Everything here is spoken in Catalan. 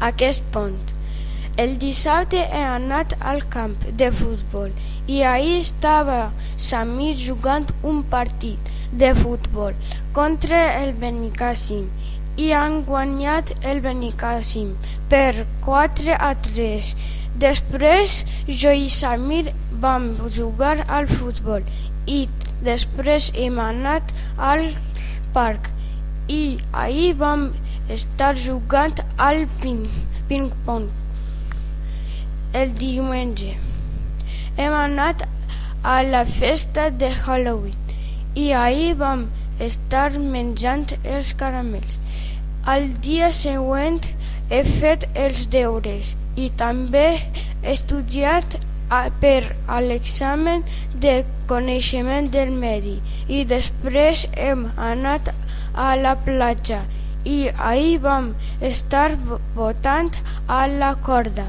aquest pont. El dissabte he anat al camp de futbol i ahir estava Samir jugant un partit de futbol contra el Benicàssim i han guanyat el Benicàssim per 4 a 3. Després jo i Samir vam jugar al futbol i després hem anat al parc i ahir vam estar jugant al ping-pong. El diumenge hem anat a la festa de Halloween i ahir vam estar menjant els caramels. Al dia següent he fet els deures i també he estudiat per a l'examen de coneixement del medi i després hem anat a la platja i ahir vam estar botant a la corda.